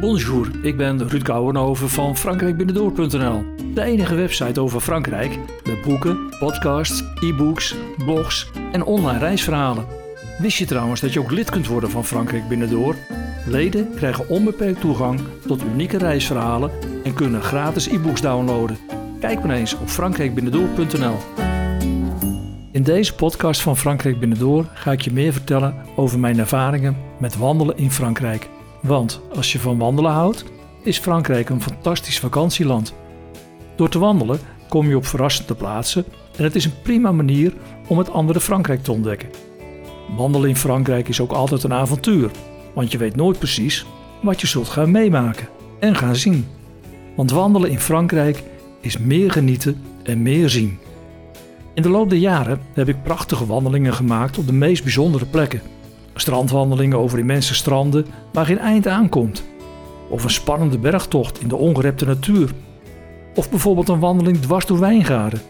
Bonjour, ik ben Ruud Kouwenhoven van frankrijkbinnendoor.nl. De enige website over Frankrijk met boeken, podcasts, e-books, blogs en online reisverhalen. Wist je trouwens dat je ook lid kunt worden van Frankrijk Binnendoor? Leden krijgen onbeperkt toegang tot unieke reisverhalen en kunnen gratis e-books downloaden. Kijk maar eens op frankrijkbinnendoor.nl. In deze podcast van Frankrijk Binnendoor ga ik je meer vertellen over mijn ervaringen met wandelen in Frankrijk. Want als je van wandelen houdt, is Frankrijk een fantastisch vakantieland. Door te wandelen kom je op verrassende plaatsen en het is een prima manier om het andere Frankrijk te ontdekken. Wandelen in Frankrijk is ook altijd een avontuur, want je weet nooit precies wat je zult gaan meemaken en gaan zien. Want wandelen in Frankrijk is meer genieten en meer zien. In de loop der jaren heb ik prachtige wandelingen gemaakt op de meest bijzondere plekken. Strandwandelingen over immense stranden waar geen eind aankomt. Of een spannende bergtocht in de ongerepte natuur. Of bijvoorbeeld een wandeling dwars door wijngaarden.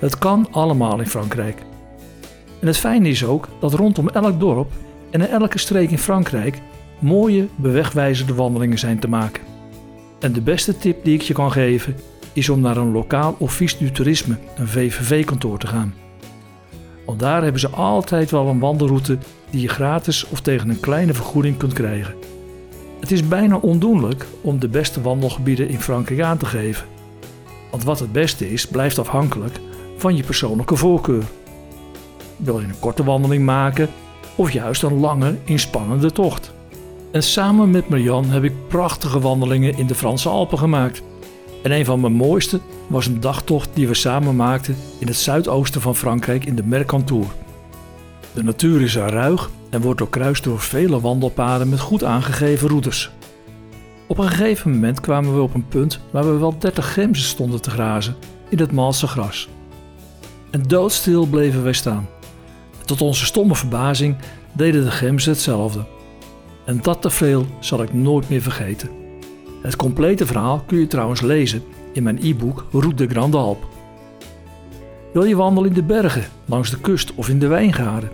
Het kan allemaal in Frankrijk. En het fijne is ook dat rondom elk dorp en in elke streek in Frankrijk mooie bewegwijzerde wandelingen zijn te maken. En de beste tip die ik je kan geven is om naar een lokaal office du toerisme, een VVV-kantoor te gaan. Want daar hebben ze altijd wel een wandelroute die je gratis of tegen een kleine vergoeding kunt krijgen. Het is bijna ondoenlijk om de beste wandelgebieden in Frankrijk aan te geven. Want wat het beste is, blijft afhankelijk van je persoonlijke voorkeur. Wil je een korte wandeling maken of juist een lange, inspannende tocht? En samen met Marianne heb ik prachtige wandelingen in de Franse Alpen gemaakt. En een van mijn mooiste was een dagtocht die we samen maakten in het zuidoosten van Frankrijk in de Mercantour. De natuur is er ruig en wordt doorkruist door vele wandelpaden met goed aangegeven routes. Op een gegeven moment kwamen we op een punt waar we wel 30 gemzen stonden te grazen in het malse gras. En doodstil bleven wij staan. Tot onze stomme verbazing deden de gemzen hetzelfde. En dat tafereel zal ik nooit meer vergeten. Het complete verhaal kun je trouwens lezen in mijn e-book Route de Grande Alpe. Wil je wandelen in de bergen, langs de kust of in de wijngaarden?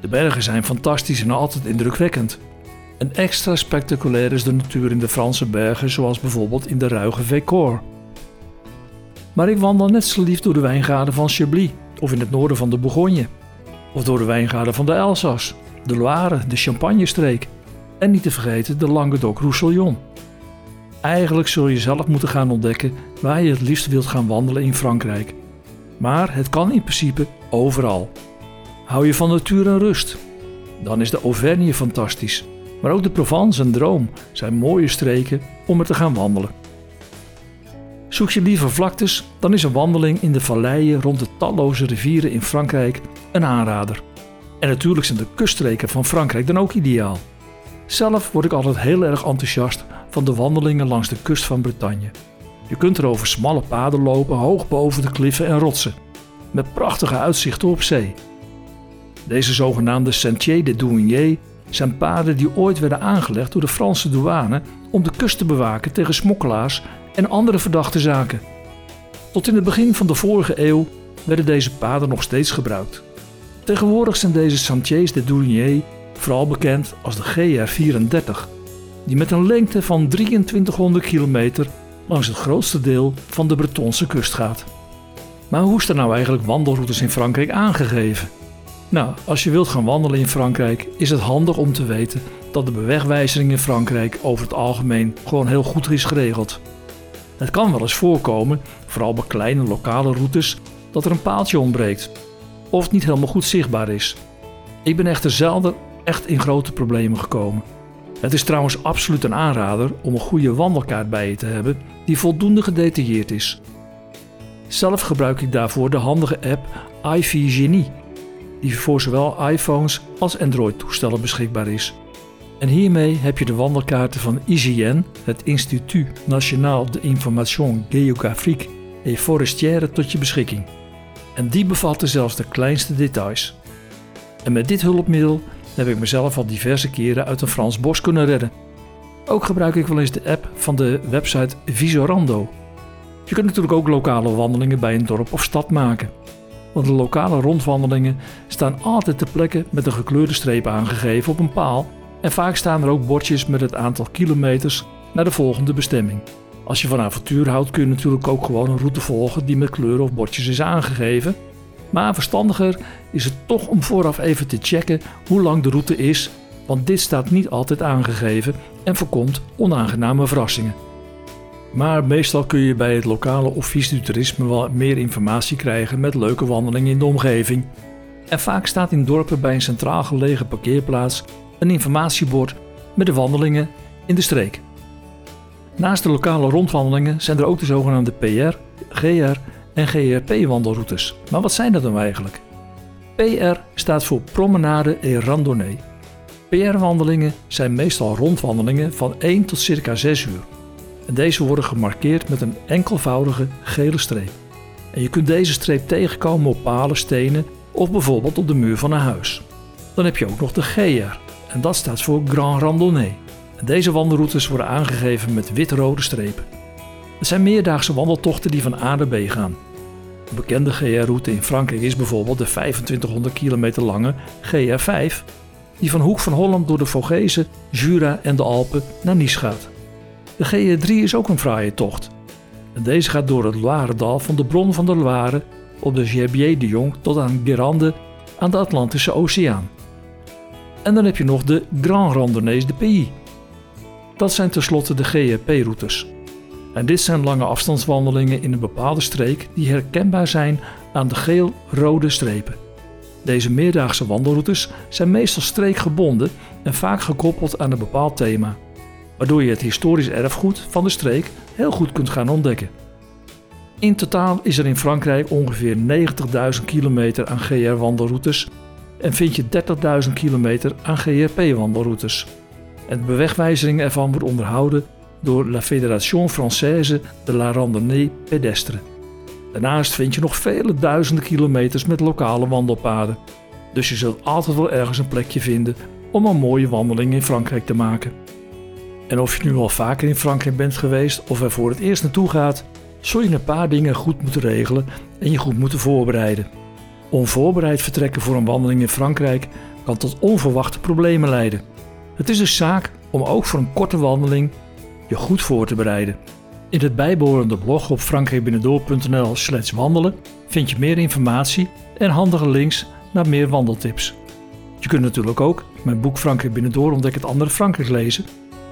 De bergen zijn fantastisch en altijd indrukwekkend. En extra spectaculair is de natuur in de Franse bergen, zoals bijvoorbeeld in de ruige Vécor. Maar ik wandel net zo lief door de wijngaarden van Chablis of in het noorden van de Bourgogne. Of door de wijngaarden van de Elzas, de Loire, de Champagne-streek en niet te vergeten de Languedoc-Roussillon. Eigenlijk zul je zelf moeten gaan ontdekken waar je het liefst wilt gaan wandelen in Frankrijk. Maar het kan in principe overal. Hou je van natuur en rust? Dan is de Auvergne fantastisch. Maar ook de Provence en Droom zijn mooie streken om er te gaan wandelen. Zoek je liever vlaktes, dan is een wandeling in de valleien rond de talloze rivieren in Frankrijk een aanrader. En natuurlijk zijn de kuststreken van Frankrijk dan ook ideaal. Zelf word ik altijd heel erg enthousiast van de wandelingen langs de kust van Bretagne. Je kunt er over smalle paden lopen hoog boven de kliffen en rotsen, met prachtige uitzichten op zee. Deze zogenaamde Sentier de Douanier zijn paden die ooit werden aangelegd door de Franse douane om de kust te bewaken tegen smokkelaars en andere verdachte zaken. Tot in het begin van de vorige eeuw werden deze paden nog steeds gebruikt. Tegenwoordig zijn deze Sentiers de Douanier vooral bekend als de GR34, die met een lengte van 2300 kilometer langs het grootste deel van de Bretonse kust gaat. Maar hoe is er nou eigenlijk wandelroutes in Frankrijk aangegeven? Nou, als je wilt gaan wandelen in Frankrijk, is het handig om te weten dat de bewegwijzering in Frankrijk over het algemeen gewoon heel goed is geregeld. Het kan wel eens voorkomen, vooral bij kleine lokale routes, dat er een paaltje ontbreekt of niet helemaal goed zichtbaar is. Ik ben echter zelden echt in grote problemen gekomen. Het is trouwens absoluut een aanrader om een goede wandelkaart bij je te hebben die voldoende gedetailleerd is. Zelf gebruik ik daarvoor de handige app iFi die voor zowel iPhones als Android-toestellen beschikbaar is. En hiermee heb je de wandelkaarten van IGN, het Institut National de Information Géographique et Forestière, tot je beschikking. En die bevatten zelfs de kleinste details. En met dit hulpmiddel heb ik mezelf al diverse keren uit een Frans bos kunnen redden. Ook gebruik ik wel eens de app van de website Visorando. Je kunt natuurlijk ook lokale wandelingen bij een dorp of stad maken. want de lokale rondwandelingen staan altijd ter plekke met een gekleurde streep aangegeven op een paal en vaak staan er ook bordjes met het aantal kilometers naar de volgende bestemming. Als je van avontuur houdt kun je natuurlijk ook gewoon een route volgen die met kleuren of bordjes is aangegeven. Maar verstandiger is het toch om vooraf even te checken hoe lang de route is, want dit staat niet altijd aangegeven en voorkomt onaangename verrassingen. Maar meestal kun je bij het lokale office du toerisme wel meer informatie krijgen met leuke wandelingen in de omgeving. En vaak staat in dorpen bij een centraal gelegen parkeerplaats een informatiebord met de wandelingen in de streek. Naast de lokale rondwandelingen zijn er ook de zogenaamde PR, GR en GRP-wandelroutes. Maar wat zijn dat dan eigenlijk? PR staat voor Promenade et Randonnée. PR-wandelingen zijn meestal rondwandelingen van 1 tot circa 6 uur. Deze worden gemarkeerd met een enkelvoudige gele streep. En je kunt deze streep tegenkomen op palen, stenen of bijvoorbeeld op de muur van een huis. Dan heb je ook nog de GR en dat staat voor Grand Randonnée. Deze wandelroutes worden aangegeven met wit-rode strepen. Het zijn meerdaagse wandeltochten die van A naar B gaan. Bekende GR-route in Frankrijk is bijvoorbeeld de 2500 kilometer lange GR5, die van Hoek van Holland door de Vogezen, Jura en de Alpen naar Nice gaat. De GR3 is ook een fraaie tocht. Deze gaat door het Loiredal van de bron van de Loire op de Gerbier de Jong tot aan Guérande aan de Atlantische Oceaan. En dan heb je nog de Grand Randonnées de Pays. Dat zijn tenslotte de GRP-routes. En dit zijn lange afstandswandelingen in een bepaalde streek die herkenbaar zijn aan de geel-rode strepen. Deze meerdaagse wandelroutes zijn meestal streekgebonden en vaak gekoppeld aan een bepaald thema, waardoor je het historisch erfgoed van de streek heel goed kunt gaan ontdekken. In totaal is er in Frankrijk ongeveer 90.000 kilometer aan GR-wandelroutes en vind je 30.000 kilometer aan GRP-wandelroutes. En de bewegwijzering ervan wordt onderhouden door La Fédération Française de la Randonnée Pédestre. Daarnaast vind je nog vele duizenden kilometers met lokale wandelpaden. Dus je zult altijd wel ergens een plekje vinden om een mooie wandeling in Frankrijk te maken. En of je nu al vaker in Frankrijk bent geweest of er voor het eerst naartoe gaat, zul je een paar dingen goed moeten regelen en je goed moeten voorbereiden. Onvoorbereid vertrekken voor een wandeling in Frankrijk kan tot onverwachte problemen leiden. Het is dus zaak om ook voor een korte wandeling je goed voor te bereiden. In het bijbehorende blog op frankrijkbinnendoor.nl slash wandelen vind je meer informatie en handige links naar meer wandeltips. Je kunt natuurlijk ook mijn boek Frankrijk Binnendoor ontdek het andere Frankrijk lezen,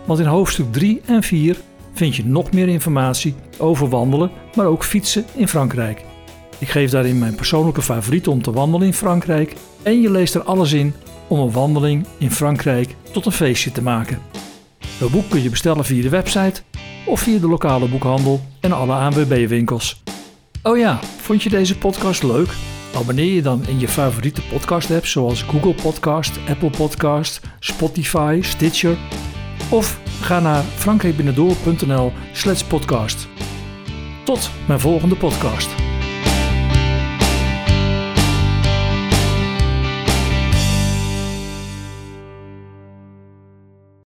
want in hoofdstuk 3 en 4 vind je nog meer informatie over wandelen, maar ook fietsen in Frankrijk. Ik geef daarin mijn persoonlijke favorieten om te wandelen in Frankrijk en je leest er alles in om een wandeling in Frankrijk tot een feestje te maken. Het boek kun je bestellen via de website of via de lokale boekhandel en alle ANWB-winkels. Oh ja, vond je deze podcast leuk? Abonneer je dan in je favoriete podcast-app zoals Google Podcast, Apple Podcast, Spotify, Stitcher of ga naar frankrijkbinnendoor.nl slash podcast. Tot mijn volgende podcast.